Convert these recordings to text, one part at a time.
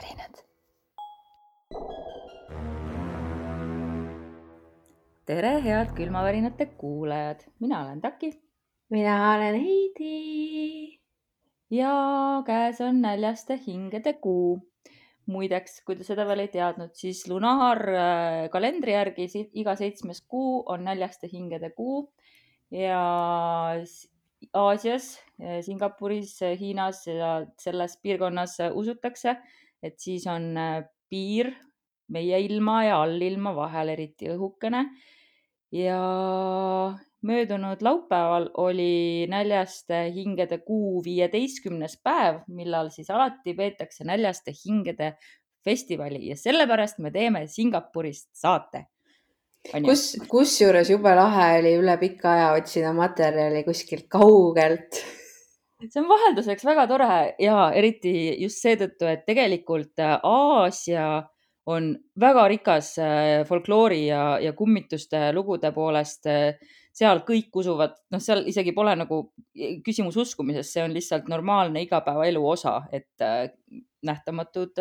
külmavärinad. tere, head külmavärinate kuulajad, mina olen Taki. mina olen Heidi. ja käes on näljaste hingede kuu. muideks, kui te seda veel ei teadnud, siis lunaarkalendri järgi iga seitsmes kuu on näljaste hingede kuu ja Aasias, Singapuris, Hiinas ja selles piirkonnas usutakse, et siis on äh, piir meie ilma ja allilma vahel eriti õhukene. ja möödunud laupäeval oli näljaste hingede kuu viieteistkümnes päev, millal siis alati peetakse näljaste hingede festivali ja sellepärast me teeme Singapurist saate kus, kusjuures jube lahe oli üle pika aja otsida materjali kuskilt kaugelt. see on vahelduseks väga tore ja eriti just seetõttu, et tegelikult äh, Aasia on väga rikas äh, folkloori ja, ja kummituste lugude poolest. Äh, seal kõik usuvad, noh, seal isegi pole nagu küsimus uskumises, see on lihtsalt normaalne igapäevaelu osa, et nähtamatud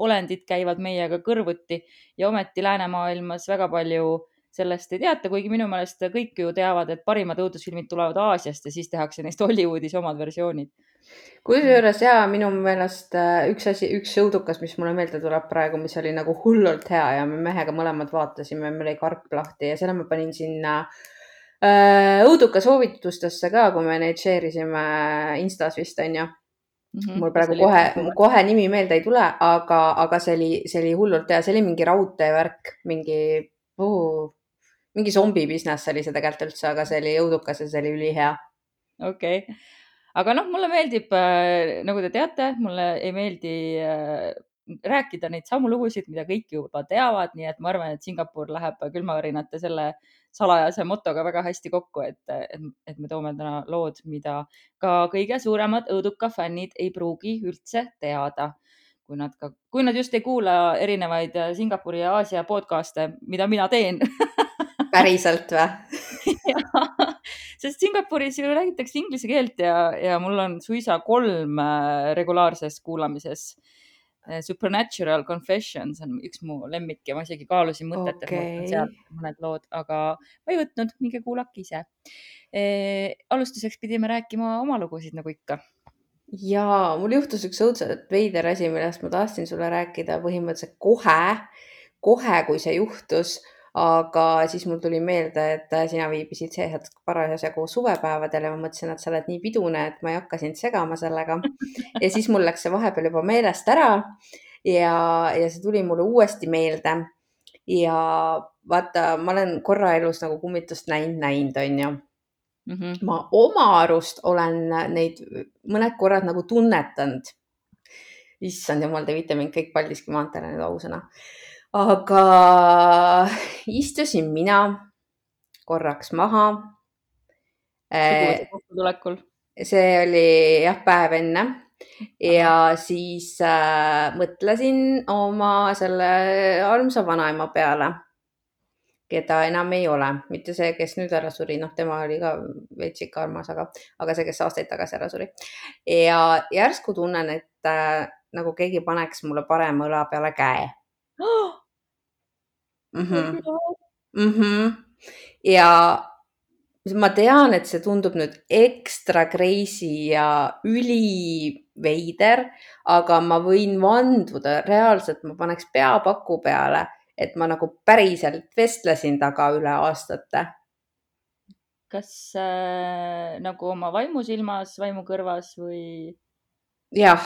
olendid käivad meiega kõrvuti ja ometi läänemaailmas väga palju sellest ei teata, kuigi minu meelest kõik ju teavad, et parimad õudusfilmid tulevad Aasiast ja siis tehakse neist Hollywoodis omad versioonid. kusjuures ja minu meelest äh, üks asi, üks õudukas, mis mulle meelde tuleb praegu, mis oli nagu hullult hea ja me mehega mõlemad vaatasime, meil oli karp lahti ja selle ma panin sinna äh, õuduka soovitustesse ka, kui me neid share isime Instas vist onju Mm -hmm. mul praegu kohe, kohe nimi meelde ei tule, aga, aga see oli, see oli hullult hea, see oli mingi raudteevärk, mingi uh,, mingi zombi business oli see tegelikult üldse, aga see oli õudukas ja see oli ülihea. okei okay., aga noh, mulle meeldib äh,, nagu te teate, mulle ei meeldi äh, rääkida neid samu lugusid, mida kõik juba teavad, nii et ma arvan, et Singapur läheb külmavärinate selle salajase motoga väga hästi kokku, et, et, et me toome täna lood, mida ka kõige suuremad õuduka fännid ei pruugi üldse teada. kui nad ka, kui nad just ei kuula erinevaid Singapuri ja Aasia podcast'e, mida mina teen päriselt või sest Singapuris ju räägitakse inglise keelt ja, ja mul on suisa kolm äh, regulaarses kuulamises. Äh, Supernatural Confessions on üks mu lemmik ja ma isegi kaalusin mõtet okay., et ma võtan sealt mõned lood, aga ma ei võtnud, minge kuulake ise e,. alustuseks pidime rääkima oma lugusid nagu ikka ja mul juhtus üks õudselt veider asi, millest ma tahtsin sulle rääkida põhimõtteliselt kohe, kohe, kui see juhtus aga siis mul tuli meelde, et sina viibisid see hetk parasjagu suvepäevadel ja ma mõtlesin, et sa oled nii pidune, et ma ei hakka sind segama sellega. ja siis mul läks see vahepeal juba meelest ära ja, ja see tuli mulle uuesti meelde. ja vaata, ma olen korra elus nagu kummitust näinud, näinud, onju mm. -hmm. ma oma arust olen neid mõned korrad nagu tunnetanud. issand jumal, te viite mind kõik Paldiski maanteele nüüd ausõna aga istusin mina korraks maha. kokkutulekul? see oli jah, päev enne ja siis äh, mõtlesin oma selle armsa vanaema peale, keda enam ei ole, mitte see, kes nüüd ära suri, noh, tema oli ka veits ikka armas, aga, aga see, kes aastaid tagasi ära suri. ja järsku tunnen, et äh, nagu keegi paneks mulle parema õla peale käe oh! mm. -hmm. Mm -hmm. ja ma tean, et see tundub nüüd ekstra crazy ja üliveider, aga ma võin vanduda, reaalselt ma paneks pea paku peale, et ma nagu päriselt vestlesin taga üle aastate. kas äh, nagu oma vaimusilmas, vaimukõrvas või? jah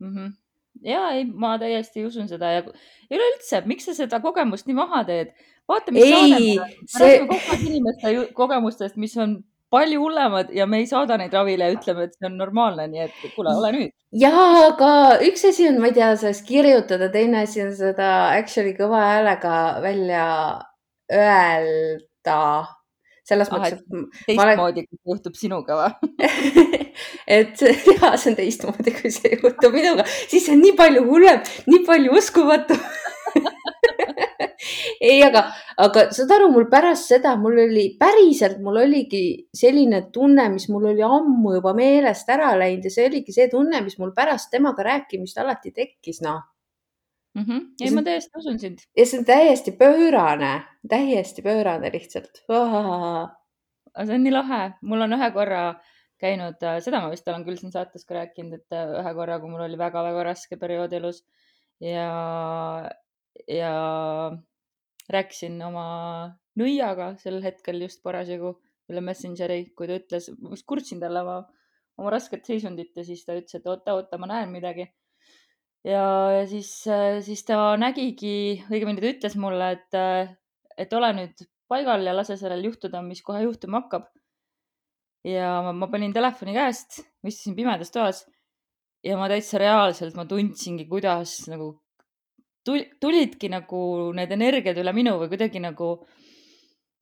mm. -hmm ja ei, ma täiesti usun seda ja üleüldse, miks sa seda kogemust nii maha teed? vaata, mis ei, saadame, see... me räägime kogu aeg inimeste kogemustest, mis on palju hullemad ja me ei saada neid ravile ja ütleme, et see on normaalne, nii et kuule, ole nüüd. ja, aga üks asi on, ma ei tea, sellest kirjutada, teine asi on seda actually kõva häälega välja öelda selles ah, mõttes, et. teistmoodi olen..., kui juhtub sinuga või? Et ja see on teistmoodi, kui see juhtub minuga, siis see on nii palju hullem, nii palju uskumatu. Ei, aga, aga saad aru, mul pärast seda, mul oli päriselt, mul oligi selline tunne, mis mul oli ammu juba meelest ära läinud ja see oligi see tunne, mis mul pärast temaga rääkimist alati tekkis, noh mm. -hmm. ei, ma täiesti usun sind. ja see on täiesti pöörane, täiesti pöörane lihtsalt. see on nii lahe, mul on ühe korra käinud, äh, seda ma vist olen küll siin saates ka rääkinud, et äh, ühe korra, kui mul oli väga-väga raske periood elus ja, ja rääkisin oma nõiaga sel hetkel just parasjagu üle Messengeri, kui ta ütles, ma vist kurtsin talle oma, oma rasket seisundit ja siis ta ütles, et oota, oota, ma näen midagi ja, ja siis, siis ta nägigi, õigemini ta ütles mulle, et, et ole nüüd paigal ja lase sellel juhtuda, mis kohe juhtuma hakkab. ja ma, ma panin telefoni käest, ma istusin pimedas toas ja ma täitsa reaalselt, ma tundsingi, kuidas nagu tulidki nagu need energiad üle minu või kuidagi nagu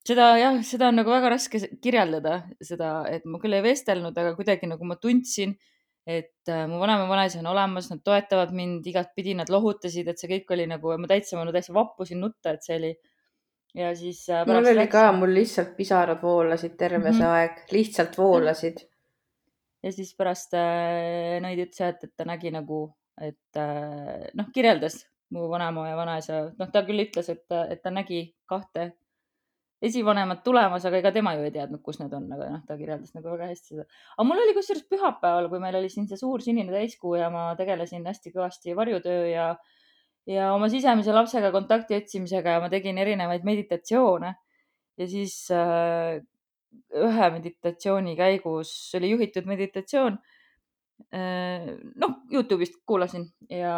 seda jah, seda on nagu väga raske kirjeldada, seda, et ma küll ei vestelnud, aga kuidagi nagu ma tundsin et äh, mu vanaema, vanaisa on olemas, nad toetavad mind igatpidi, nad lohutasid, et see kõik oli nagu, ma täitsa, ma täitsa vappusin nutta, et see oli. ja siis äh,. mul oli läks... ka, mul lihtsalt pisarad voolasid terve mm -hmm. see aeg, lihtsalt voolasid. ja siis pärast äh, nõid ütles et, et ta nägi nagu, et äh, noh, kirjeldas mu vanaema ja vanaisa, noh, ta küll ütles, et, et ta nägi kahte esivanemad tulemas, aga ega tema ju ei teadnud, kus need on, aga noh, ta kirjeldas nagu väga hästi seda. aga mul oli kusjuures pühapäeval, kui meil oli siin see suur sinine täiskuu ja ma tegelesin hästi kõvasti varjutöö ja, ja oma sisemise lapsega kontakti otsimisega ja ma tegin erinevaid meditatsioone. ja siis äh, ühe meditatsiooni käigus, oli juhitud meditatsioon äh,. noh, Youtube'ist kuulasin ja,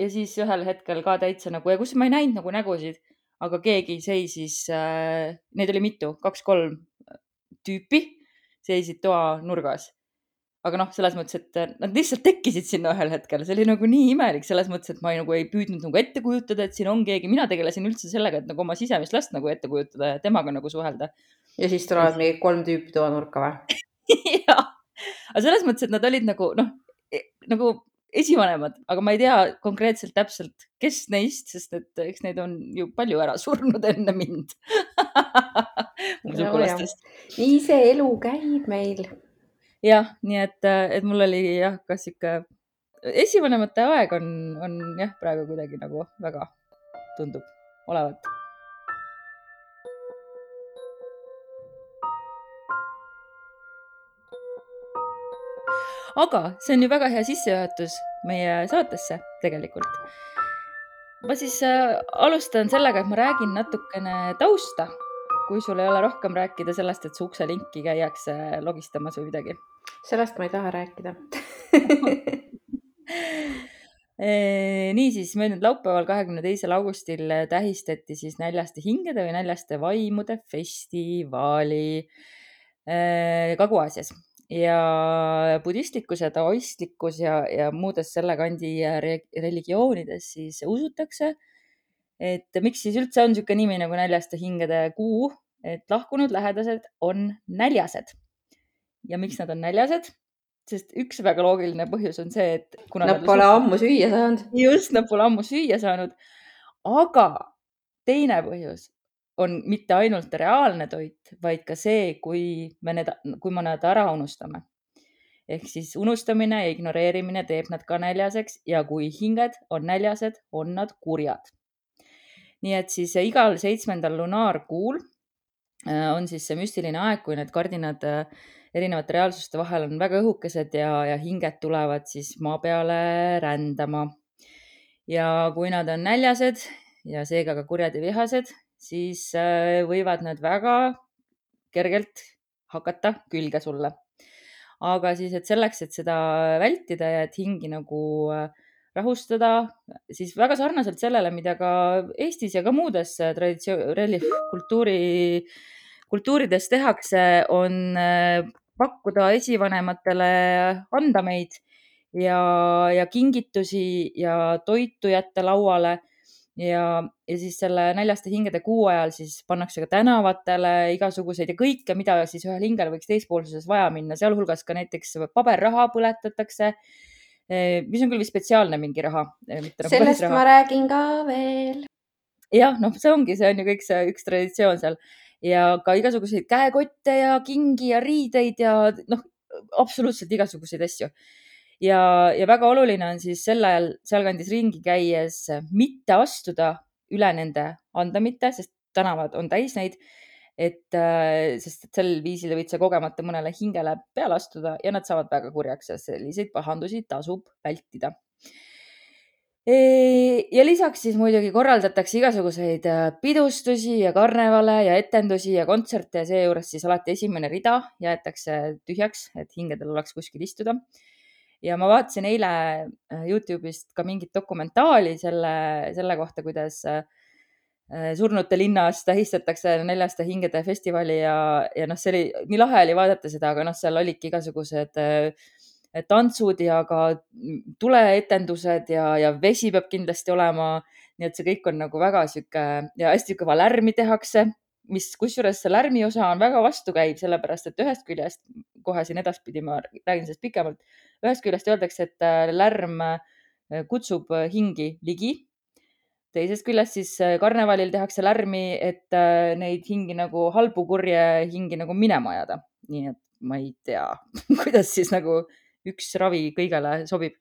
ja siis ühel hetkel ka täitsa nagu ja kus ma ei näinud nagu nägusid aga keegi seisis äh,, neid oli mitu, kaks-kolm tüüpi seisid toa nurgas. aga noh, selles mõttes, et äh, nad lihtsalt tekkisid sinna ühel hetkel, see oli nagu nii imelik selles mõttes, et ma ei, nagu ei püüdnud nagu ette kujutada, et siin on keegi, mina tegelesin üldse sellega, et nagu oma sisemist last nagu ette kujutada ja temaga nagu suhelda. ja siis tulevad mingi kolm tüüpi toa nurka või? jah, aga selles mõttes, et nad olid nagu noh, e, nagu esivanemad, aga ma ei tea konkreetselt täpselt, kes neist, sest et eks neid on ju palju ära surnud enne mind sugulastest. nii see elu käib meil. jah, nii et, et mul oli jah, kas ikka esivanemate aeg on, on jah, praegu kuidagi nagu väga tundub olevat aga see on ju väga hea sissejuhatus meie saatesse tegelikult. ma siis äh, alustan sellega, et ma räägin natukene tausta, kui sul ei ole rohkem rääkida sellest, et su ukselinki käiakse logistamas või midagi. sellest ma ei taha rääkida niisiis, möödunud laupäeval, kahekümne teisel augustil tähistati siis näljaste hingede või näljaste vaimude festivali äh, Kagu-Aasias ja budistlikus ja taoistlikus ja, ja muudes selle kandi re religioonides siis usutakse, et miks siis üldse on niisugune nimi nagu näljaste hingede kuu, et lahkunud lähedased on näljased. ja miks nad on näljased? sest üks väga loogiline põhjus on see, et kuna nad, pole ammu süüa saanud. just, nad pole ammu süüa saanud. aga teine põhjus on mitte ainult reaalne toit, vaid ka see, kui me need, kui me nad ära unustame. ehk siis unustamine ja ignoreerimine teeb nad ka näljaseks ja kui hinged on näljased, on nad kurjad. nii et siis igal seitsmendal lunaarkuul äh, on siis see müstiline aeg, kui need kardinad äh, erinevate reaalsuste vahel on väga õhukesed ja, ja hinged tulevad siis maa peale rändama. ja kui nad on näljased ja seega ka kurjad ja vihased, siis äh, võivad nad väga kergelt hakata külge sulle. aga siis, et selleks, et seda vältida ja et hingi nagu äh, rahustada, siis väga sarnaselt sellele, mida ka Eestis ja ka muudes äh, traditsioon, kultuuri, kultuurides tehakse, on pakkuda esivanematele andameid ja, ja kingitusi ja toitu jätta lauale ja, ja siis selle näljaste hingede kuu ajal siis pannakse ka tänavatele igasuguseid ja kõike, mida siis ühel hingel võiks teispoolsuses vaja minna, sealhulgas ka näiteks paberraha põletatakse, eh, mis on küll vist spetsiaalne mingi raha. Eh, nagu sellest ma räägin ka veel. jah, noh, see ongi, see on ju kõik see üks traditsioon seal ja ka igasuguseid käekotte ja kingi ja riideid ja noh, absoluutselt igasuguseid asju. Ja, ja väga oluline on siis sel ajal sealkandis ringi käies mitte astuda üle nende andemite, sest tänavad on täis neid. et, äh, sest et sel viisil võid sa kogemata mõnele hingele peale astuda ja nad saavad väga kurjaks ja selliseid pahandusi tasub vältida ja lisaks siis muidugi korraldatakse igasuguseid äh, pidustusi ja karnevale ja etendusi ja kontserte ja seejuures siis alati esimene rida jäetakse tühjaks, et hingedel oleks kuskil istuda. Ja ma vaatasin eile äh, Youtube'ist ka mingit dokumentaali selle, selle kohta, kuidas äh, surnute linnas tähistatakse näljaste hingede festivali ja, ja noh, see oli nii lahe oli vaadata seda, aga noh, seal olidki igasugused äh, tantsud ja ka tuleetendused ja, ja vesi peab kindlasti olema. nii et see kõik on nagu väga sihuke ja hästi kõva lärmi tehakse, mis kusjuures see lärmi osa on väga vastukäiv, sellepärast et ühest küljest kohe siin edaspidi ma räägin sellest pikemalt. ühest küljest öeldakse, et äh, lärm äh, kutsub hingi ligi teisest küljest siis äh, karnevalil tehakse lärmi, et neid hingi nagu halbu kurje hingi nagu minema ajada. nii et ma ei tea kuidas siis nagu üks ravi kõigele sobib.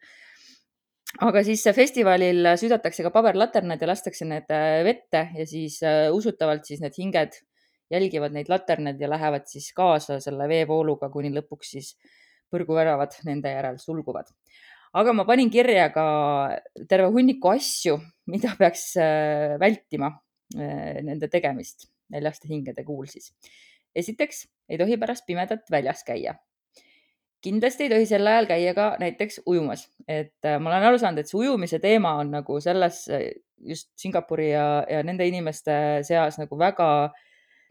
Aga siis festivalil südatakse ka paberlaternad ja lastakse need äh, vette ja siis äh, usutavalt siis need hinged jälgivad neid laterneid ja lähevad siis kaasa selle veevooluga, kuni lõpuks siis põrguväravad nende järel sulguvad. aga ma panin kirja ka terve hunniku asju, mida peaks äh, vältima nende tegemist neljaste hingede kuul siis. esiteks ei tohi pärast pimedat väljas käia kindlasti ei tohi sel ajal käia ka näiteks ujumas, et äh, ma olen aru saanud, et see ujumise teema on nagu selles äh, just Singapuri ja, ja nende inimeste seas nagu väga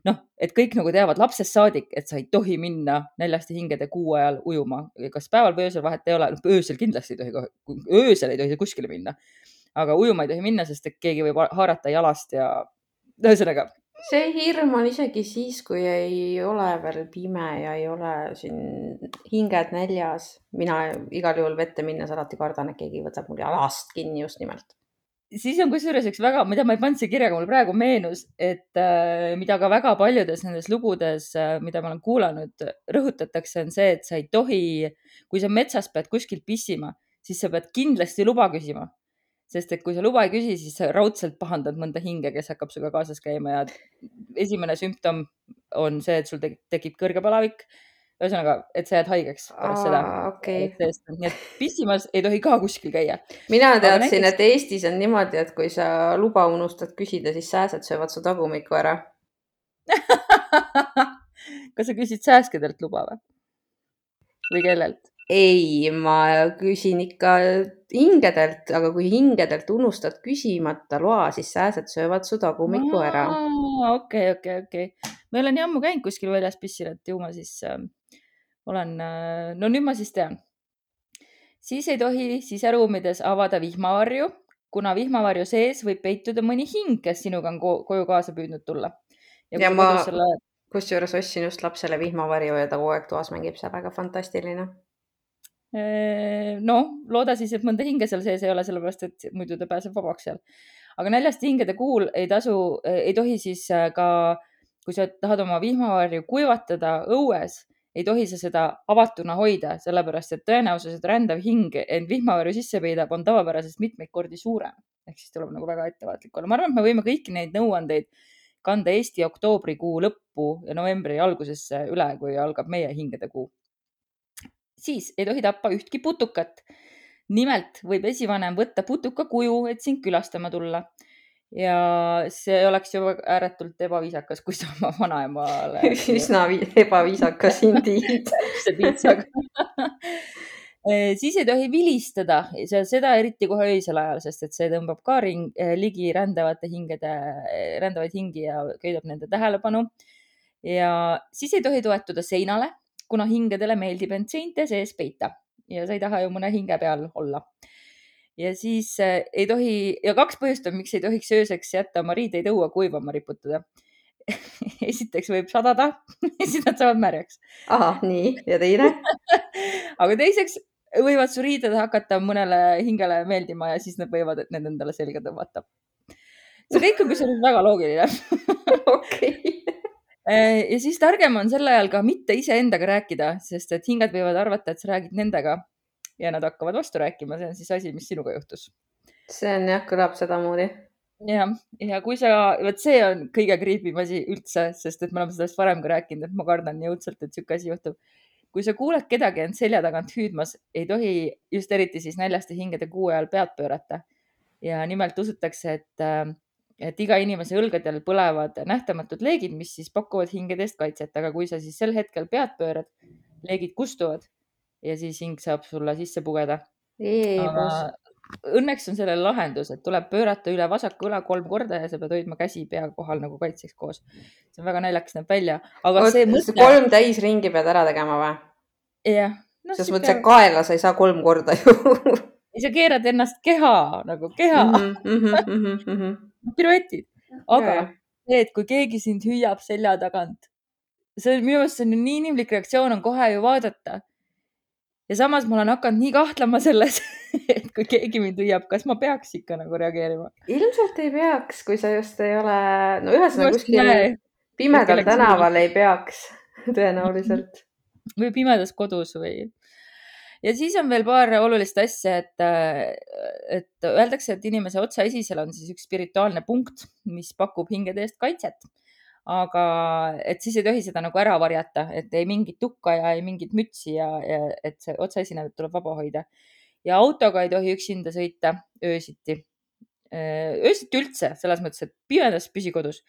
noh, et kõik nagu teavad lapsest saadik, et sa ei tohi minna neljaste hingede kuu ajal ujuma, kas päeval või öösel vahet ei ole, öösel kindlasti ei tohi, öösel ei tohi kuskile minna. aga ujuma ei tohi minna, sest et keegi võib haarata jalast ja ühesõnaga see hirm on isegi siis, kui ei ole veel pime ja ei ole siin hinged näljas. mina igal juhul vette minnes alati kardan, et keegi võtab mul jalast kinni just nimelt. siis on kusjuures üks väga, mida ma ei pannud siia kirja, aga mul praegu meenus, et äh, mida ka väga paljudes nendes lugudes äh,, mida ma olen kuulanud, rõhutatakse, on see, et sa ei tohi, kui sa metsas pead kuskil pissima, siis sa pead kindlasti luba küsima sest et kui sa luba ei küsi, siis sa raudselt pahandad mõnda hinge, kes hakkab sinuga kaasas käima ja esimene sümptom on see, et sul tekib kõrge palavik. ühesõnaga, et sa jääd haigeks pärast seda okay.. nii et pissimas ei tohi ka kuskil käia. mina teadsin näiteks..., et Eestis on niimoodi, et kui sa luba unustad küsida, siis sääsed söövad su tagumikku ära kas sa küsid sääskedelt luba või? või kellelt? ei, ma küsin ikka hingedelt, aga kui hingedelt unustad küsimata loa, siis sääsed söövad su tagumikku ära. okei, okei, okei. ma ei ole nii ammu käinud kuskil väljas pissil, et ju ma siis äh, olen äh,, no nüüd ma siis tean. siis ei tohi siseruumides avada vihmavarju, kuna vihmavarju sees võib peituda mõni hing, kes sinuga on ko koju kaasa püüdnud tulla. ja, ja ma selle... kusjuures ostsin just lapsele vihmavarju ja ta kogu aeg toas mängib sellega, fantastiline noh, looda siis, et mõnda hinge seal sees ei ole, sellepärast et muidu ta pääseb vabaks seal. aga näljaste hingede kuul ei tasu, ei tohi siis äh, ka, kui sa tahad oma vihmavarju kuivatada õues, ei tohi sa seda avatuna hoida, sellepärast et tõenäosus, et rändav hing end vihmavarju sisse peidab, on tavapärasest mitmeid kordi suurem. ehk siis tuleb nagu väga ettevaatlik olla. ma arvan, et me võime kõiki neid nõuandeid kanda Eesti oktoobrikuu lõppu ja novembri algusesse üle, kui algab meie hingede kuu siis ei tohi tappa ühtki putukat. nimelt võib esivanem võtta putuka kuju, et sind külastama tulla. ja see oleks ju ääretult ebaviisakas, kui sa oma vanaemale. üsna ebaviisakas indeed siis ei tohi vilistada, seda eriti kohe öisel ajal, sest et see tõmbab ka ring, ligi rändavate hingede, rändavaid hingi ja köidab nende tähelepanu. ja siis ei tohi toetuda seinale kuna hingedele meeldib end seinte sees peita ja sa ei taha ju mõne hinge peal olla. ja siis äh, ei tohi ja kaks põhjust on, miks ei tohiks ööseks jätta oma riideid õue kuivama riputada esiteks võib sadada ja siis nad saavad märjaks. ahah, nii ja teine aga teiseks võivad su riided hakata mõnele hingele meeldima ja siis nad võivad need endale selga tõmmata see kõik on kusjuures väga loogiline okei. Ja siis targem on sel ajal ka mitte iseendaga rääkida, sest et hinged võivad arvata, et sa räägid nendega ja nad hakkavad vastu rääkima, see on siis asi, mis sinuga juhtus see on jah, kõlab sedamoodi. jah, ja kui sa, vot see on kõige creepy im asi üldse, sest et me oleme sellest varem ka rääkinud, et ma kardan nii õudselt, et sihuke asi juhtub. kui sa kuuled kedagi end selja tagant hüüdmas, ei tohi just eriti siis näljaste hingede kuu ajal pead pöörata. ja nimelt usutakse, et, et iga inimese õlgadel põlevad nähtamatud leegid, mis siis pakuvad hingede eest kaitset, aga kui sa siis sel hetkel pead pöörad, leegid kustuvad ja siis hing saab sulle sisse pugeda. aga õnneks on sellel lahendus, et tuleb pöörata üle vasaku õla kolm korda ja sa pead hoidma käsi pea kohal nagu kaitseks koos. see on väga naljakas näeb välja, aga see mõte, kolm täisringi pead ära tegema või? jah. noh, selles mõttes, et kaela sa ei saa kolm korda ju. sa keerad ennast keha nagu keha mm, Mhm, -hmm. piruetid, aga see, et kui keegi sind hüüab selja tagant, see on minu meelest, see on nii inimlik reaktsioon on kohe ju vaadata. ja samas ma olen hakanud nii kahtlema selles, et kui keegi mind hüüab, kas ma peaks ikka nagu reageerima. ilmselt ei peaks, kui sa just ei ole, no ühesõnaga kuskil või pimedal tänaval ei peaks tõenäoliselt. pimedas kodus või. Ja siis on veel paar olulist asja, et, et öeldakse, et inimese otsaesisel on siis üks spirituaalne punkt, mis pakub hingede eest kaitset. aga et siis ei tohi seda nagu ära varjata, et ei mingit tukka ja ei mingit mütsi ja, ja et see otsaesine tuleb vaba hoida. ja autoga ei tohi üksinda sõita öösiti. öösiti üldse, selles mõttes, et pimedas püsi kodus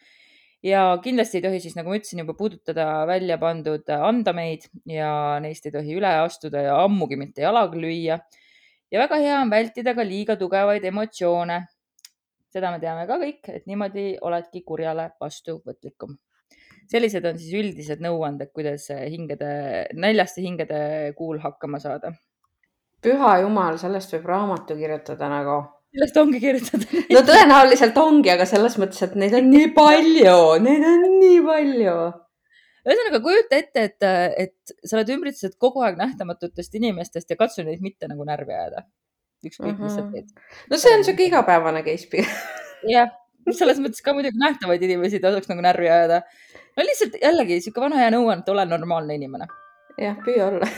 ja kindlasti ei tohi siis, nagu ma ütlesin, juba puudutada välja pandud andameid ja neist ei tohi üle astuda ja ammugi mitte jalaga lüüa. ja väga hea on vältida ka liiga tugevaid emotsioone. seda me teame ka kõik, et niimoodi oledki kurjale vastuvõtlikum. sellised on siis üldised nõuanded, kuidas hingede, näljaste hingede kuul hakkama saada. püha jumal, sellest võib raamatu kirjutada nagu. Sellest ongi kirjutatud. no tõenäoliselt ongi, aga selles mõttes, et neid on nii palju, neid on nii palju. ühesõnaga kujuta ette, et, et sa oled ümbritsetud kogu aeg nähtamatutest inimestest ja katsu neid mitte nagu närvi ajada. ükskõik, mis sa Mhm. teed. no see on sihuke igapäevane case pigem. jah, selles mõttes ka muidugi nähtavaid inimesi tasuks nagu närvi ajada. no lihtsalt jällegi sihuke vana hea nõuanne, et ole normaalne inimene. jah, püüa olla.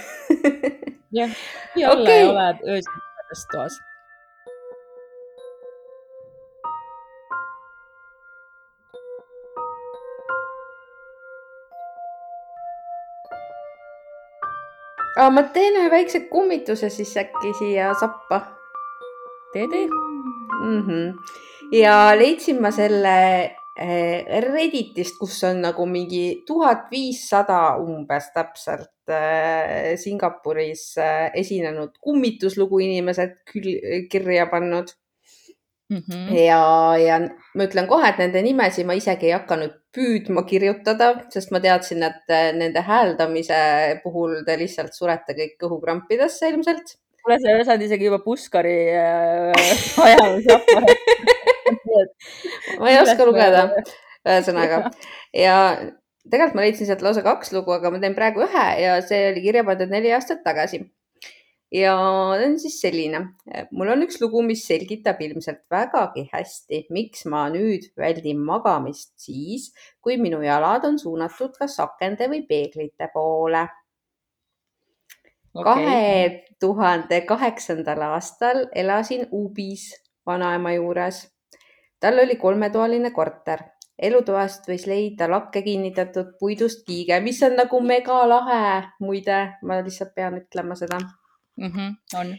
jah, ja olla Okei. ja ole öösel toas. Aga ma teen ühe väikse kummituse siis äkki siia sappa tee, tee. mm. -hmm. ja leidsin ma selle eh, Redditist, kus on nagu mingi tuhat viissada umbes täpselt eh, Singapuris eh, esinenud kummituslugu inimesed küll kirja pannud Mhm. ja, ja ma ütlen kohe, et nende nimesid ma isegi ei hakanud püüdma kirjutada, sest ma teadsin, et eh, nende hääldamise puhul te lihtsalt surete kõik kõhukrampidesse ilmselt. kuule, sa osanud isegi juba Puskari äh, aparaate. ma ei oska lugeda, ühesõnaga ja tegelikult ma leidsin sealt lausa kaks lugu, aga ma teen praegu ühe ja see oli kirja pandud neli aastat tagasi. Ja ta on siis selline, mul on üks lugu, mis selgitab ilmselt vägagi hästi, miks ma nüüd väldin magamist siis, kui minu jalad on suunatud kas akende või peeglite poole. kahe tuhande kaheksandal aastal elasin Ubis vanaema juures. tal oli kolmetoaline korter, elutoast võis leida lakke kinnitatud puidust kiige, mis on nagu megalahe, muide, ma lihtsalt pean ütlema seda. Mhm, on.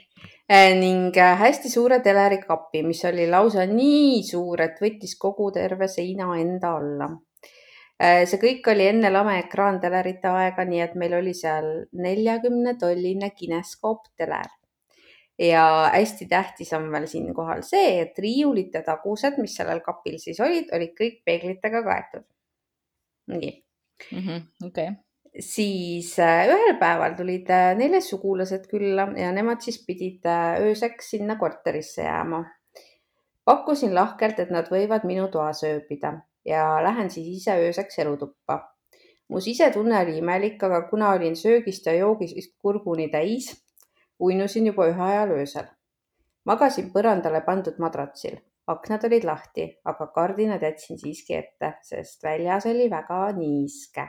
ning äh, hästi suure telerikapi, mis oli lausa nii suur, et võttis kogu terve seina enda alla. see kõik oli enne lame ekraantelerite aega, nii et meil oli seal neljakümne tolline kineskoopteler. ja hästi tähtis on veel siinkohal see, et riiulite tagused, mis sellel kapil siis olid, olid kõik peeglitega kaetud. nii, Mhm, okei. Siis äh, ühel päeval tulid äh, neile sugulased külla ja nemad siis pidid äh, ööseks sinna korterisse jääma. pakkusin lahkelt, et nad võivad minu toas ööbida ja lähen siis ise ööseks elutuppa. mu sisetunne oli imelik, aga kuna olin söögist ja joogist kurguni täis, uinusin juba ühe ajal öösel. magasin põrandale pandud madratsil, aknad olid lahti, aga kardinad jätsin siiski ette, sest väljas oli väga niiske.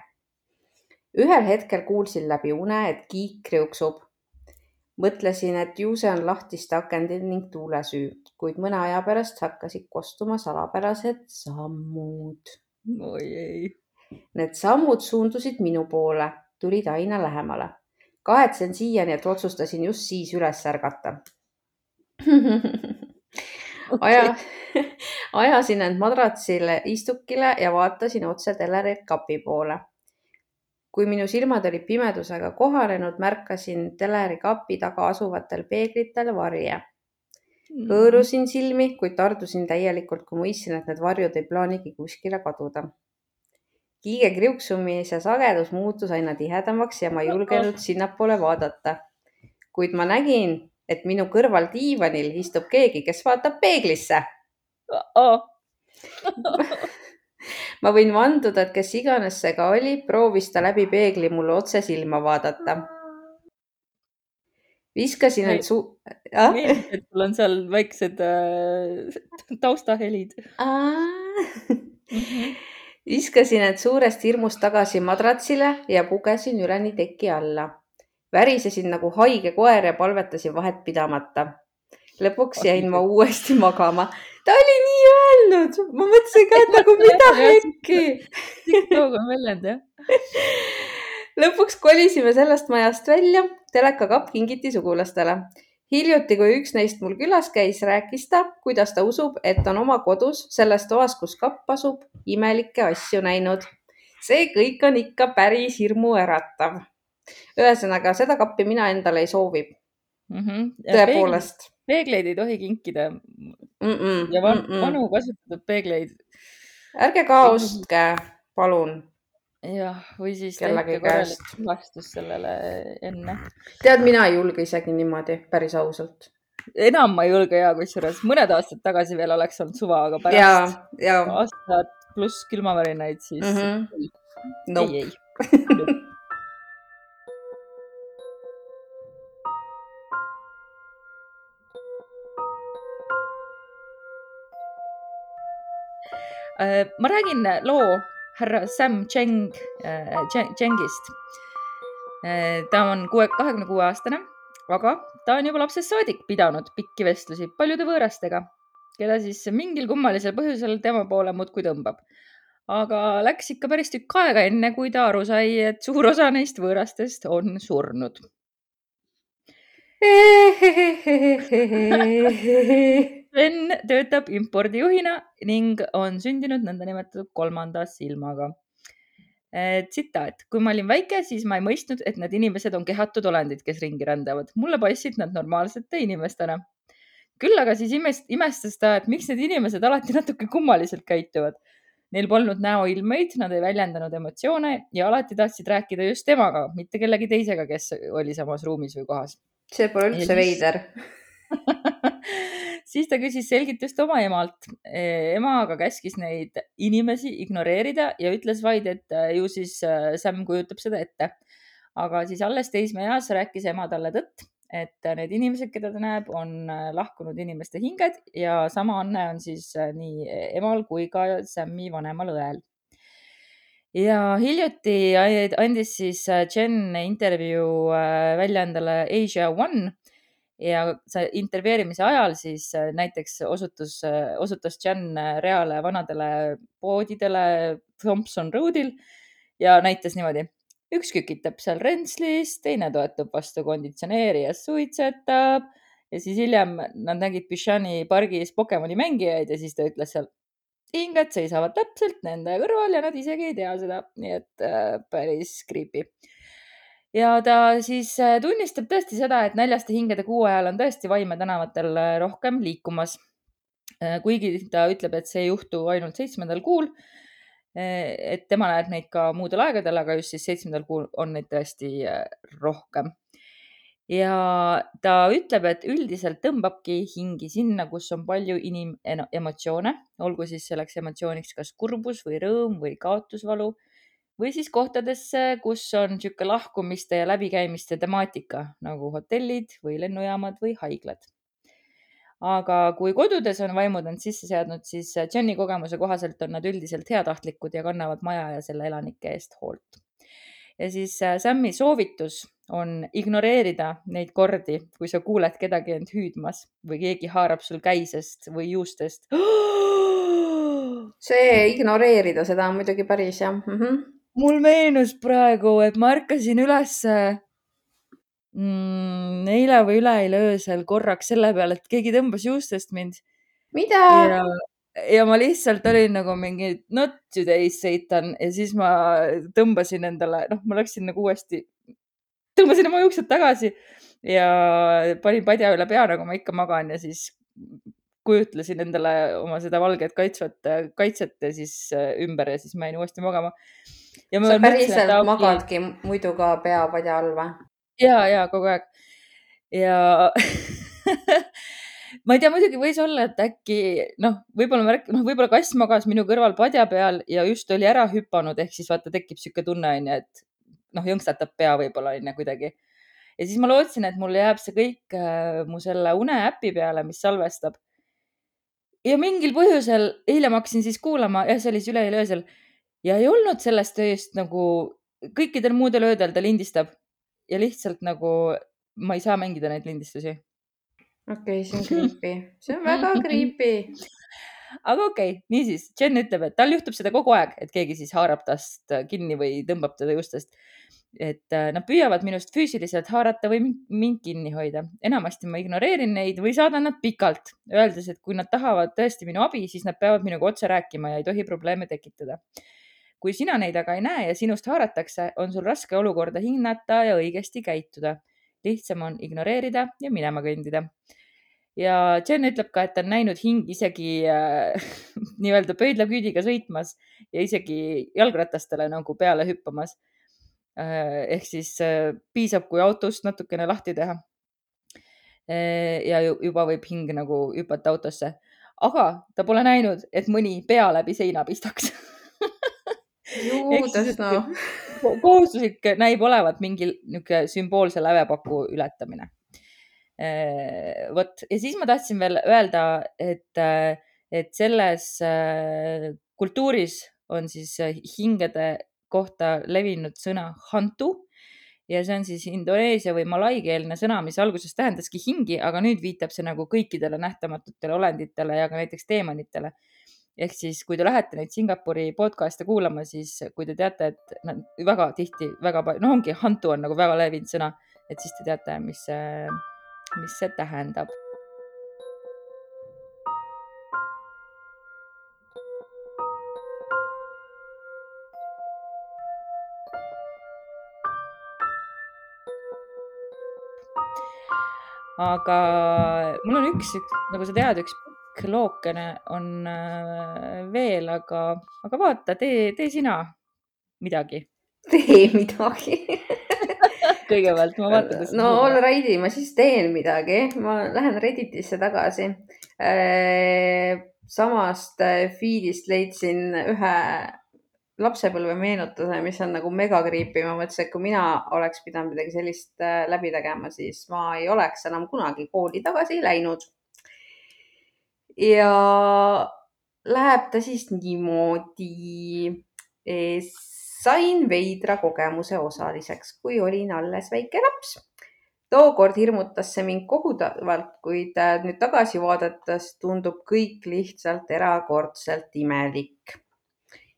Ühel hetkel kuulsin läbi une, et kiik kriuksub. mõtlesin, et ju see on lahtiste akendil ning tuule süü, kuid mõne aja pärast hakkasid kostuma salapärased sammud. oi ei. Need sammud suundusid minu poole, tulid aina lähemale. kahetsen siiani, et otsustasin just siis üles ärgata aja, ajasin end madratsile istukile ja vaatasin otse teleri kapi poole. Kui minu silmad olid pimedusega kohanenud, märkasin teleri kapi taga asuvatel peeglitel varje. hõõrusin silmi, kuid tardusin täielikult, kui mõistsin, et need varjud ei plaanigi kuskile kaduda. kiige kriuksumise sagedus muutus aina tihedamaks ja ma ei julgenud sinnapoole vaadata. kuid ma nägin, et minu kõrval diivanil istub keegi, kes vaatab peeglisse oh. ma võin vanduda, et kes iganes see ka oli, proovis ta läbi peegli mulle otse silma vaadata. viskasin end suu- ah?. meeldib, et sul on seal väiksed äh, taustahelid. viskasin end suurest hirmust tagasi madratsile ja pugesin üleni teki alla värisesin nagu haige koer ja palvetasin vahet pidamata. Lõpuks jäin ma uuesti magama. ta oli nii öelnud, ma mõtlesin ka, et nagu mida äkki. TikTok on väljend jah. lõpuks kolisime sellest majast välja, telekakapp kingiti sugulastele. hiljuti, kui üks neist mul külas käis, rääkis ta, kuidas ta usub, et on oma kodus selles toas, kus kapp asub, imelikke asju näinud. see kõik on ikka päris hirmuäratav ühesõnaga, seda kappi mina endale ei soovi mm. -hmm. tõepoolest. Peegleid ei tohi kinkida mm. -mm, ja van, mm -mm. vanu kasutatud peegleid. ärge ka ostke, palun. jah, või siis kellegi käest. vastus sellele enne. tead, mina ei julge isegi niimoodi, päris ausalt. enam ma ei julge ja kusjuures mõned aastad tagasi veel oleks olnud suva, aga pärast aastat pluss külmavärinaid, siis mm -hmm. nope. ei, ei ma räägin loo härra Sam Cheng, äh, Chengist. Äh, ta on kuue, kahekümne kuue aastane, aga ta on juba lapsest saadik pidanud pikki vestlusi paljude võõrastega, keda siis mingil kummalisel põhjusel tema poole muudkui tõmbab. aga läks ikka päris tükk aega, enne kui ta aru sai, et suur osa neist võõrastest on surnud Sven töötab impordijuhina ning on sündinud nõndanimetatud kolmanda silmaga. tsitaat, kui ma olin väike, siis ma ei mõistnud, et need inimesed on kehatud olendid, kes ringi rändavad. mulle paistsid nad normaalsete inimestena. küll aga siis imest, imestas ta, et miks need inimesed alati natuke kummaliselt käituvad. Neil polnud näoilmeid, nad ei väljendanud emotsioone ja alati tahtsid rääkida just temaga, mitte kellegi teisega, kes oli samas ruumis või kohas see pole üldse ja veider siis ta küsis selgitust oma emalt. ema aga käskis neid inimesi ignoreerida ja ütles vaid, et äh, ju siis äh, Sam kujutab seda ette. aga siis alles teismeeas rääkis ema talle tõtt, et äh, need inimesed, keda ta näeb, on lahkunud inimeste hinged ja sama anne on siis nii emal kui ka Sami vanemal õel ja hiljuti andis siis Jen intervjuu väljaandele Asia One ja see intervjueerimise ajal siis äh, näiteks osutus, äh, osutas Jan äh, reale vanadele poodidele Thompson Roadil ja näitas niimoodi. üks kükitab seal rentslis, teine toetub vastu konditsioneerijas, suitsetab ja siis hiljem nad nägid Bishani pargis Pokemoni mängijaid ja siis ta ütles seal, hinged seisavad täpselt nende kõrval ja nad isegi ei tea seda, nii et äh, päris creepy ja ta siis äh, tunnistab tõesti seda, et näljaste hingede kuu ajal on tõesti vaime tänavatel äh, rohkem liikumas. Äh, kuigi ta ütleb, et see ei juhtu ainult seitsmendal kuul. et tema näeb neid ka muudel aegadel, aga just siis seitsmendal kuul on neid tõesti rohkem. ja ta ütleb, et üldiselt tõmbabki hingi sinna, kus on palju inimemotsioone, olgu siis selleks emotsiooniks kas kurbus või rõõm või kaotusvalu või siis kohtadesse, kus on niisugune lahkumiste ja läbikäimiste temaatika nagu hotellid või lennujaamad või haiglad. aga kui kodudes on vaimud end sisse seadnud, siis Jenny kogemuse kohaselt on nad üldiselt heatahtlikud ja kannavad maja ja selle elanike eest hoolt. ja siis äh, Sammi soovitus on ignoreerida neid kordi, kui sa kuuled kedagi end hüüdmas või keegi haarab sul käisest või juustest. see ignoreerida seda on muidugi päris jah mm. -hmm. Mul meenus praegu, et ma ärkasin ülesse mm, eile või üleeile öösel korraks selle peale, et keegi tõmbas juustest mind. mida? ja, ma lihtsalt olin nagu mingi not today Satan ja siis ma tõmbasin endale, noh, ma läksin nagu uuesti, tõmbasin oma juuksed tagasi ja panin padja üle pea, nagu ma ikka magan ja siis kujutlesin endale oma seda valget kaitsvat kaitset ja siis äh, ümber ja siis ma jäin uuesti magama. Sa päriselt magadki muidu ka pea padja all või? ja, ja kogu aeg ja ma ei tea, muidugi võis olla, et äkki noh, võib-olla märk-, noh, võib-olla kass magas minu kõrval padja peal ja just oli ära hüpanud, ehk siis vaata, tekib sihuke tunne onju, et noh, jõnksatab pea võib-olla onju kuidagi. ja siis ma lootsin, et mul jääb see kõik äh, mu selle uneäpi peale, mis salvestab. ja mingil põhjusel eile ma hakkasin siis kuulama, jah, see oli siis üleeile öösel ja ei olnud sellest ööst nagu kõikidel muudel öödel ta lindistab ja lihtsalt nagu ma ei saa mängida neid lindistusi. okei okay,, see on creepy, see on väga creepy. aga okei okay,, niisiis, Jen ütleb, et tal juhtub seda kogu aeg, et keegi siis haarab tast kinni või tõmbab teda justest. et äh, nad püüavad minust füüsiliselt haarata või mind kinni hoida. enamasti ma ignoreerin neid või saadan nad pikalt, öeldes, et kui nad tahavad tõesti minu abi, siis nad peavad minuga otse rääkima ja ei tohi probleeme tekitada kui sina neid aga ei näe ja sinust haaratakse, on sul raske olukorda hinnata ja õigesti käituda. lihtsam on ignoreerida ja minema kõndida. ja Jen ütleb ka, et ta on näinud hingi isegi äh, nii-öelda pöidlaküüdiga sõitmas ja isegi jalgratastele nagu peale hüppamas äh,. ehk siis äh, piisab, kui autost natukene lahti teha äh,. ja juba võib hing nagu hüpata autosse, aga ta pole näinud, et mõni pea läbi seina pistaks juudas noh. kohustuslik näib olevat mingi niisugune sümboolse lävepaku ületamine. Äh, vot ja siis ma tahtsin veel öelda, et, et selles äh, kultuuris on siis hingede kohta levinud sõna hantu ja see on siis indoneesia või malaikeelne sõna, mis alguses tähendaski hingi, aga nüüd viitab see nagu kõikidele nähtamatutele olenditele ja ka näiteks teemanitele ehk siis, kui te lähete neid Singapuri podcast'e kuulama, siis kui te teate, et nad väga tihti väga palju, noh, ongi hantu on nagu väga levinud sõna, et siis te teate, mis mis see tähendab. Aga mul on üks, nagu sa tead, üks pikk lookene on äh, veel, aga, aga vaata, tee, tee sina midagi. tee midagi kõigepealt ma vaatan, kas. no alrighty, ma siis teen midagi, ma lähen Redditisse tagasi. Äh, samast äh, feed'ist leidsin ühe lapsepõlve meenutuse, mis on nagu mega creepy. ma mõtlesin, et kui mina oleks pidanud midagi sellist läbi tegema, siis ma ei oleks enam kunagi kooli tagasi läinud ja läheb ta siis niimoodi. sain veidra kogemuse osaliseks, kui olin alles väike laps. tookord hirmutas see mind kohutavalt, kuid äh, nüüd tagasi vaadates tundub kõik lihtsalt erakordselt imelik.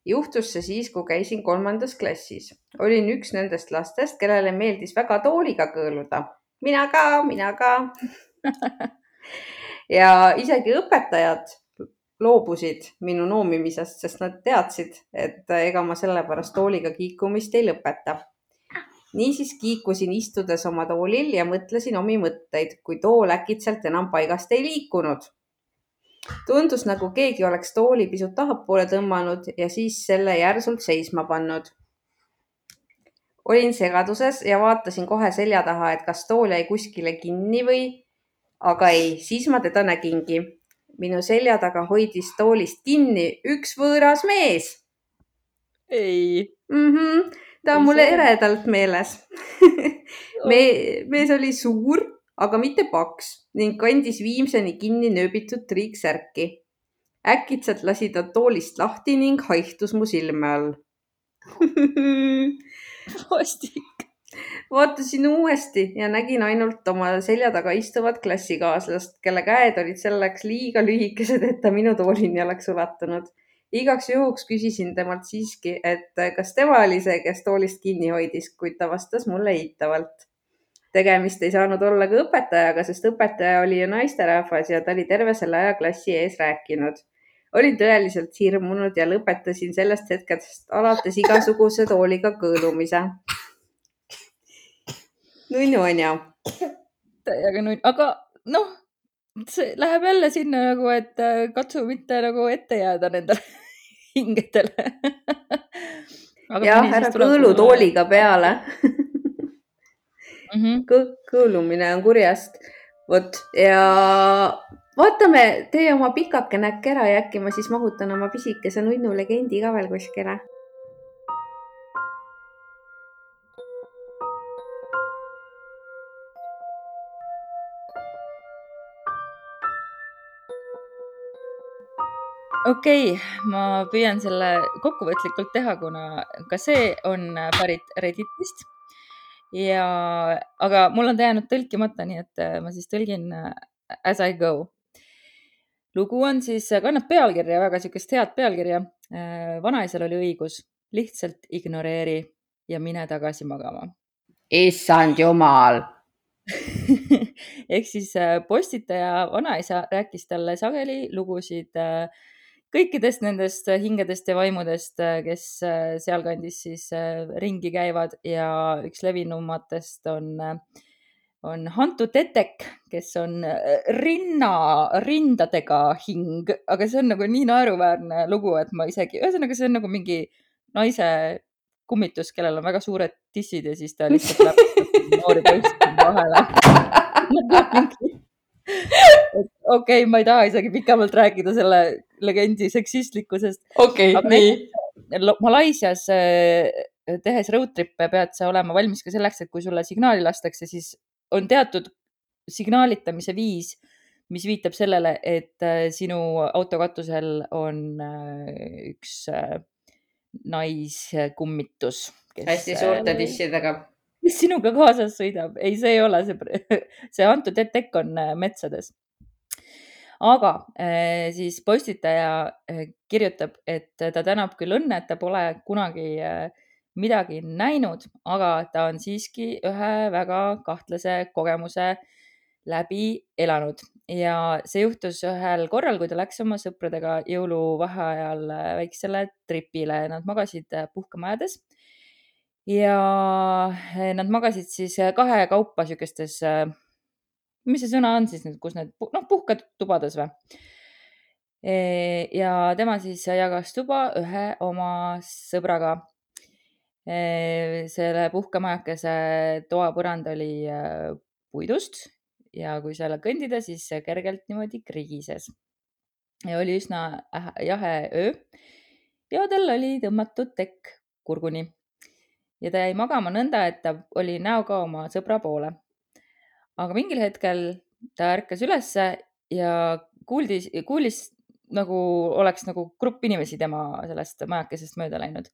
juhtus see siis, kui käisin kolmandas klassis. olin üks nendest lastest, kellele meeldis väga tooliga kõõluda. mina ka, mina ka ja isegi õpetajad loobusid minu noomimisest, sest nad teadsid, et ega ma sellepärast tooliga kiikumist ei lõpeta. niisiis kiikusin istudes oma toolil ja mõtlesin omi mõtteid, kui tool äkitselt enam paigast ei liikunud. tundus nagu keegi oleks tooli pisut tahapoole tõmmanud ja siis selle järsult seisma pannud. olin segaduses ja vaatasin kohe selja taha, et kas tool jäi kuskile kinni või aga ei, siis ma teda nägingi. minu selja taga hoidis toolist kinni üks võõras mees. ei mm. -hmm. ta on ei mulle see... eredalt meeles me, mees oli suur, aga mitte paks ning kandis viimseni kinni nööbitud triiksärki. äkitselt lasi ta toolist lahti ning haihtus mu silme all vastik. Vaatasin uuesti ja nägin ainult oma selja taga istuvat klassikaaslast, kelle käed olid selleks liiga lühikesed, et ta minu toolini oleks ulatunud. igaks juhuks küsisin temalt siiski, et kas tema oli see, kes toolist kinni hoidis, kuid ta vastas mulle eitavalt. tegemist ei saanud olla ka õpetajaga, sest õpetaja oli ju naisterahvas ja ta oli terve selle aja klassi ees rääkinud olin tõeliselt hirmunud ja lõpetasin sellest hetkest alates igasuguse tooliga kõõlumise nunnu on ju. täiega nunn, aga noh, see läheb jälle sinna nagu, et äh, katsu mitte nagu ette jääda nendele hingedele jah, ära kõõlu tooliga peale mm -hmm. Kõ. kõõlumine on kurjast. vot ja vaatame, tee oma pikake näkk ära ja äkki ma siis mahutan oma pisikese nunnu legendi ka veel kuskile okei okay,, ma püüan selle kokkuvõtlikult teha, kuna ka see on pärit Redditist. ja, aga mul on ta jäänud tõlkimata, nii et äh, ma siis tõlgin äh, as I go. lugu on siis, kannab pealkirja, väga niisugust head pealkirja. Äh, vanaisal oli õigus, lihtsalt ignoreeri ja mine tagasi magama. issand jumal ehk siis postitaja vanaisa rääkis talle sageli lugusid äh, kõikidest nendest äh, hingedest ja vaimudest, äh, kes äh, sealkandis siis ringi käivad ja üks levinumatest on, on Hantu Tetek, kes on rinna, rindadega hing, aga see on nagu nii naeruväärne lugu, et ma isegi, ühesõnaga, see on nagu mingi naise kummitus, kellel on väga suured tissid ja siis ta lihtsalt läheb noori poisse vahele okei okay,, ma ei taha isegi pikemalt rääkida selle legendi seksistlikkusest. okei okay,, nii. Malaisias eh, tehes road trip'e pead sa olema valmis ka selleks, et kui sulle signaali lastakse, siis on teatud signaalitamise viis, mis viitab sellele, et eh, sinu auto katusel on eh, üks naiskummitus. hästi suurte tissidega mis sinuga kaasas sõidab? ei, see ei ole see, see antud etek on metsades. Aga eh, siis postitaja eh, kirjutab, et ta tänab küll õnne, et ta pole kunagi midagi näinud, aga ta on siiski ühe väga kahtlase kogemuse läbi elanud. Ja see juhtus ühel korral, kui ta läks oma sõpradega jõuluvaheajal väiksele tripile, nad magasid puhkemajades ja nad magasid siis kahekaupa niisugustes mis see sõna on siis nüüd, kus need, noh, puhkad tubades või? Ja tema siis jagas tuba ühe oma sõbraga. Selle puhkemajakese toapõrand oli puidust ja kui seal kõndida, siis kergelt niimoodi krigises. ja oli üsna jahe öö ja tal oli tõmmatud tekk kurguni ja ta jäi magama nõnda, et ta oli näoga oma sõbra poole aga mingil hetkel ta ärkas ülesse ja kuuldis, kuulis nagu oleks nagu grupp inimesi tema sellest majakesest mööda läinud.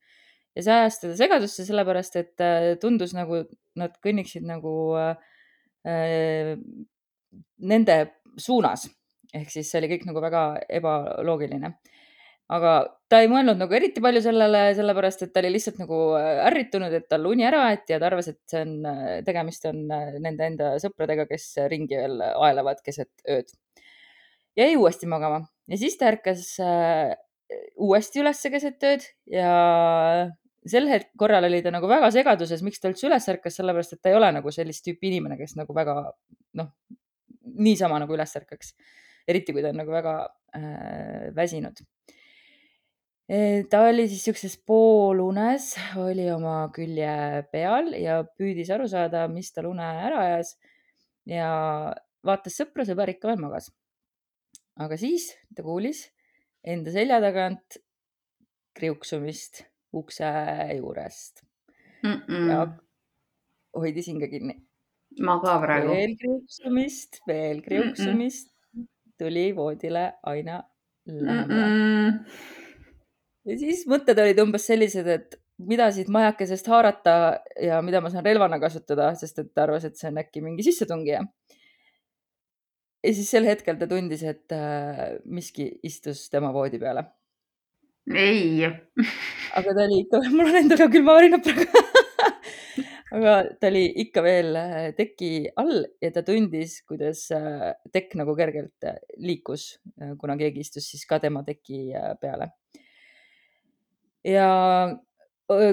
ja see ajas teda segadusse, sellepärast et äh, tundus nagu nad kõnniksid nagu äh, nende suunas. ehk siis see oli kõik nagu väga ebaloogiline aga ta ei mõelnud nagu eriti palju sellele, sellepärast et ta oli lihtsalt nagu äh, ärritunud, et tal uni ära aeti ja ta arvas, et see on, äh, tegemist on äh, nende enda sõpradega, kes ringi veel aelavad keset ööd. jäi uuesti magama ja siis ta ärkas uuesti ülesse keset ööd ja sel hetkel korral oli ta nagu väga segaduses, miks ta üldse üles ärkas, sellepärast et ta ei ole nagu sellist tüüpi inimene, kes nagu väga noh, niisama nagu üles ärkaks. eriti kui ta on nagu väga äh, väsinud ta oli siis siukses poolunes, oli oma külje peal ja püüdis aru saada, mis tal une ära ajas. ja vaatas sõpra, sõber ikka veel magas. aga siis ta kuulis enda selja tagant kriuksumist ukse juurest mm. -mm. ja hoidis hinge kinni. ma ka praegu. veel kriuksumist, veel kriuksumist mm. -mm. tuli voodile aina lähemale. Ja siis mõtted olid umbes sellised, et mida siit majakesest haarata ja mida ma saan relvana kasutada, sest et ta arvas, et see on äkki mingi sissetungija. ja siis sel hetkel ta tundis, et äh, miski istus tema voodi peale, ei. aga ta oli ikka, mul on endal ka külmaharinad praegu. aga ta oli ikka veel äh, teki all ja ta tundis, kuidas äh, tekk nagu kergelt liikus, kuna keegi istus siis ka tema teki peale. Ja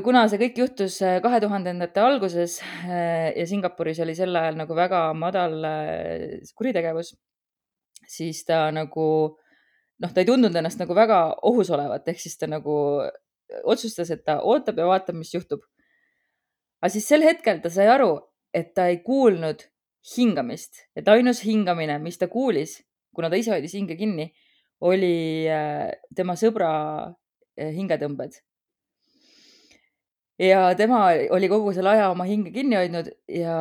kuna see kõik juhtus kahe tuhandendate alguses äh, ja Singapuris oli sel ajal nagu väga madal äh, kuritegevus, siis ta nagu noh, ta ei tundnud ennast nagu väga ohus olevat, ehk siis ta nagu otsustas, et ta ootab ja vaatab, mis juhtub. aga siis sel hetkel ta sai aru, et ta ei kuulnud hingamist, et ainus hingamine, mis ta kuulis, kuna ta ise hoidis hinge kinni, oli äh, tema sõbra äh, hingetõmbed. ja tema oli kogu selle aja oma hinge kinni hoidnud ja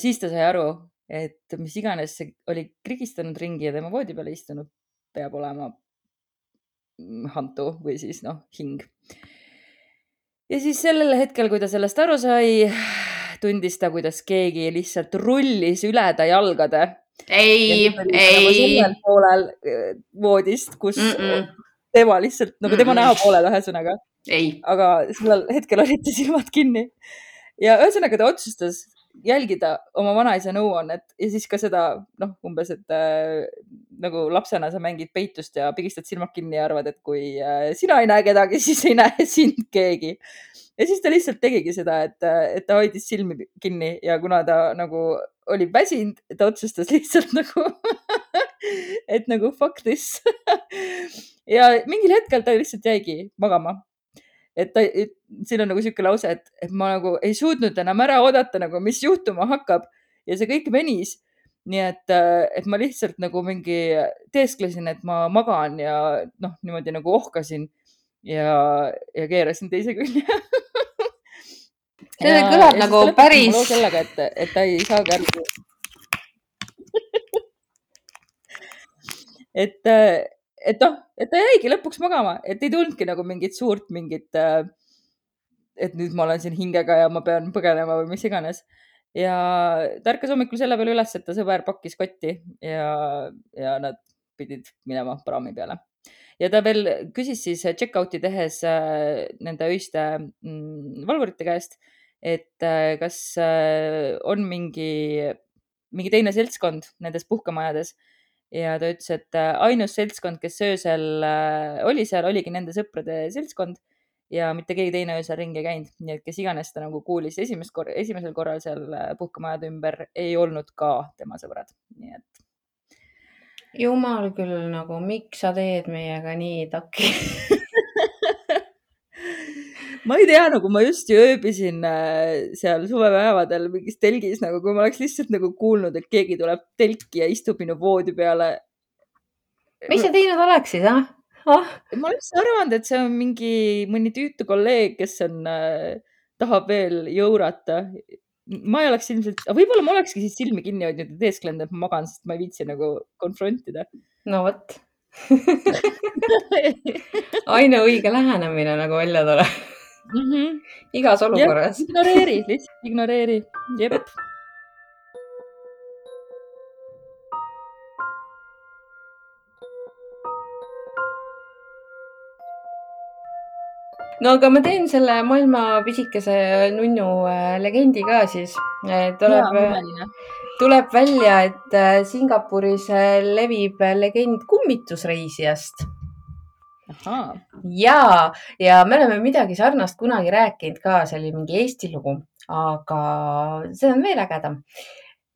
siis ta sai aru, et mis iganes see oli krigistanud ringi ja tema voodi peale istunud, peab olema mm, hantu või siis noh, hing. ja siis sellel hetkel, kui ta sellest aru sai, tundis ta, kuidas keegi lihtsalt rullis üle ta jalgade. ei, ei, sellel poolel eh, voodist, kus mm. -mm. Tema lihtsalt nagu tema Mm-mm. näopoolel, ühesõnaga, ei. aga sellel hetkel olid ta silmad kinni. ja ühesõnaga ta otsustas jälgida oma vanaisa nõuannet ja siis ka seda noh, umbes, et äh, nagu lapsena sa mängid peitust ja pigistad silmad kinni ja arvad, et kui äh, sina ei näe kedagi, siis ei näe sind keegi. ja siis ta lihtsalt tegigi seda, et, et ta hoidis silmi kinni ja kuna ta nagu oli väsinud, ta otsustas lihtsalt nagu, et nagu fuck this. ja mingil hetkel ta lihtsalt jäigi magama et ta, siin on nagu sihuke lause, et, et ma nagu ei suutnud enam ära oodata nagu, mis juhtuma hakkab ja see kõik venis. nii et, et ma lihtsalt nagu mingi teesklesin, et ma magan ja noh, niimoodi nagu ohkasin ja, ja keerasin teise külje. See kõlab nagu päris- sellega, et, et ta ei saagi aru. et, et noh, et ta jäigi lõpuks magama, et ei tulnudki nagu mingit suurt mingit, et nüüd ma olen siin hingega ja ma pean põgenema või mis iganes. ja ta ärkas hommikul selle peale üles, et ta sõber pakkis kotti ja, ja nad pidid minema praami peale. ja ta veel küsis siis check-out'i tehes äh, nende öiste mm, valvurite käest, et äh, kas äh, on mingi, mingi teine seltskond nendes puhkemajades ja ta ütles, et äh, ainus seltskond, kes öösel äh, oli seal, oligi nende sõprade seltskond ja mitte keegi teine öösel ringi ei käinud, nii et kes iganes ta nagu kuulis esimest korra, esimesel korral seal äh, puhkemajade ümber, ei olnud ka tema sõbrad, nii et jumal küll nagu, miks sa teed meiega nii takki? ma ei tea, nagu ma just ju ööbisin äh, seal suvepäevadel mingis telgis nagu, kui ma oleks lihtsalt nagu kuulnud, et keegi tuleb telki ja istub minu voodi peale. mis sa teinud oleksid, ah? ah, ma oleks arvanud, et see on mingi mõni tüütu kolleeg, kes on äh,, tahab veel jõurata. ma ei oleks ilmselt, võib-olla ma olekski siis silmi kinni hoidnud ja teesklenud, et ma magan, sest ma ei viitsi nagu konfrontida. no vot. aina õige lähenemine nagu välja tuleb. Mhm. igas olukorras. ignoreeri, lihtsalt ignoreeri. jep. no aga ma teen selle maailma pisikese nunnu äh, legendi ka siis. tuleb, tuleb välja, et äh, Singapuris äh, levib legend kummitusreisijast ja, ja me oleme midagi sarnast kunagi rääkinud ka, see oli mingi Eesti lugu, aga see on veel ägedam.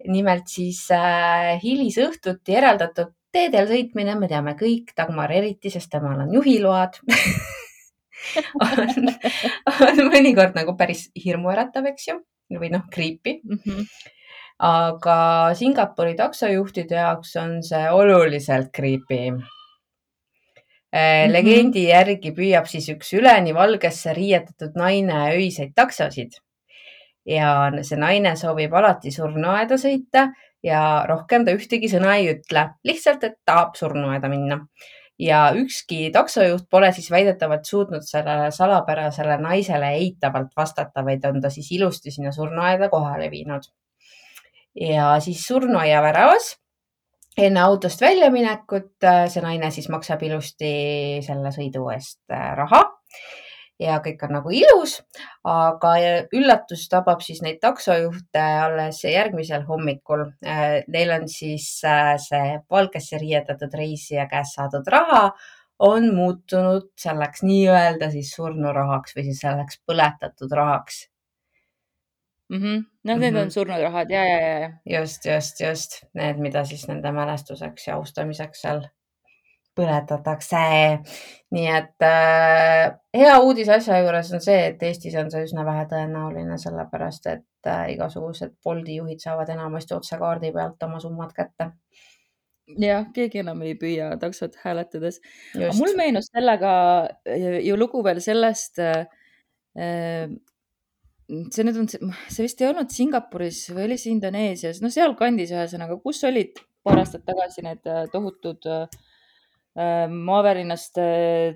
nimelt siis äh, hilisõhtuti eraldatud teedel sõitmine, me teame kõik, Dagmar eriti, sest temal on juhiload on, on mõnikord nagu päris hirmuäratav, eks ju, või noh, creepy, Mhm. aga Singapuri taksojuhtide jaoks on see oluliselt creepy mm. Mhm. legendi järgi püüab siis üks üleni valgesse riietatud naine öiseid taksosid ja see naine soovib alati surnuaeda sõita ja rohkem ta ühtegi sõna ei ütle, lihtsalt, et tahab surnuaeda minna. ja ükski taksojuht pole siis väidetavalt suutnud sellele salapärasele naisele eitavalt vastata, vaid on ta siis ilusti sinna surnuaeda kohale viinud. ja siis surnuaia väravas enne autost väljaminekut see naine siis maksab ilusti selle sõidu eest raha ja kõik on nagu ilus, aga üllatus tabab siis neid taksojuhte alles järgmisel hommikul. Neil on siis äh, see valgesse riietatud reisija käest saadud raha on muutunud selleks nii-öelda siis surnurahaks või siis selleks põletatud rahaks mm. -hmm. no need mm -hmm. on surnurahad ja, ja, ja, ja. just, just, just need, mida siis nende mälestuseks ja austamiseks seal põletatakse. nii et äh, hea uudis asja juures on see, et Eestis on see üsna vähetõenäoline, sellepärast et äh, igasugused Bolti juhid saavad enamasti otsekaardi pealt oma summad kätte jah, keegi enam ei püüa taksot hääletades. mul meenus sellega ju lugu veel sellest äh,. See nüüd on, see vist ei olnud Singapuris või oli see Indoneesias, no sealkandis ühesõnaga, kus olid paar aastat tagasi need äh, tohutud äh, Äh, maavärinast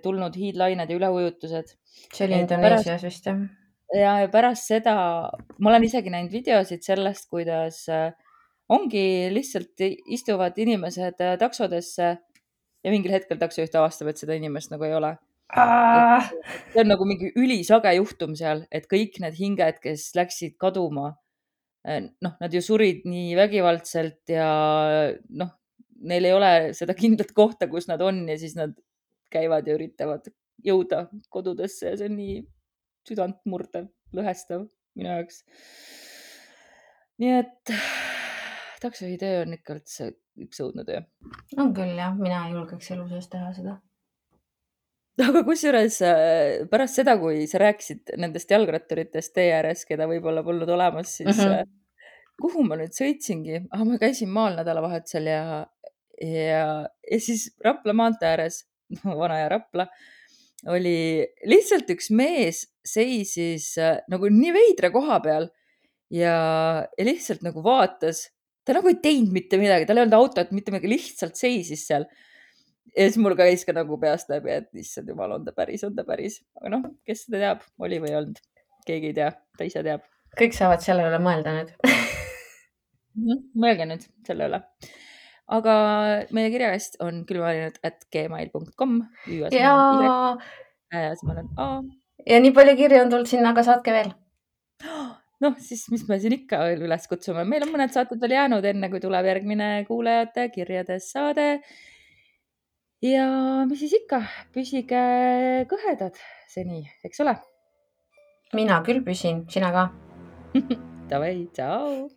tulnud hiidlained ja üleujutused. see oli Indoneesias vist jah? ja, ja pärast seda ma olen isegi näinud videosid sellest, kuidas ongi lihtsalt istuvad inimesed taksodesse ja mingil hetkel taksojuht avastab, et seda inimest nagu ei ole. see on nagu mingi ülisage juhtum seal, et kõik need hinged, kes läksid kaduma, noh, nad ju surid nii vägivaldselt ja noh, neil ei ole seda kindlat kohta, kus nad on ja siis nad käivad ja üritavad jõuda kodudesse ja see on nii südantmurdev, lõhestav minu jaoks. nii et taksojuhi töö on ikka üldse üks õudne töö. on küll jah, mina ei julgeks elu sees teha seda. aga kusjuures äh, pärast seda, kui sa rääkisid nendest jalgratturitest tee ääres, keda võib-olla polnud olemas, siis mm -hmm. kuhu ma nüüd sõitsingi ah,, ma käisin maal nädalavahetusel ja ja, ja siis Rapla maantee ääres, vana hea Rapla, oli lihtsalt üks mees seisis äh, nagu nii veidra koha peal ja, ja lihtsalt nagu vaatas, ta nagu ei teinud mitte midagi, tal ei olnud autot, mitte midagi, lihtsalt seisis seal. Ja siis mul käis ka nagu peast läbi, et issand jumal, on ta päris, on ta päris, aga noh, kes seda teab, oli või ei olnud, keegi ei tea, ta ise teab. kõik saavad selle üle mõelda nüüd mõelge nüüd selle üle aga meie kirjakast on külmavarinud at gmail.com. ja. ja nii palju kirju on tulnud sinna, aga saatke veel. noh, siis mis me siin ikka veel üles kutsume, meil on mõned saated veel jäänud, enne kui tuleb järgmine kuulajate kirjades saade. Ja mis siis ikka, püsige kõhedad seni, eks ole. mina küll püsin, sina ka Davai, tšau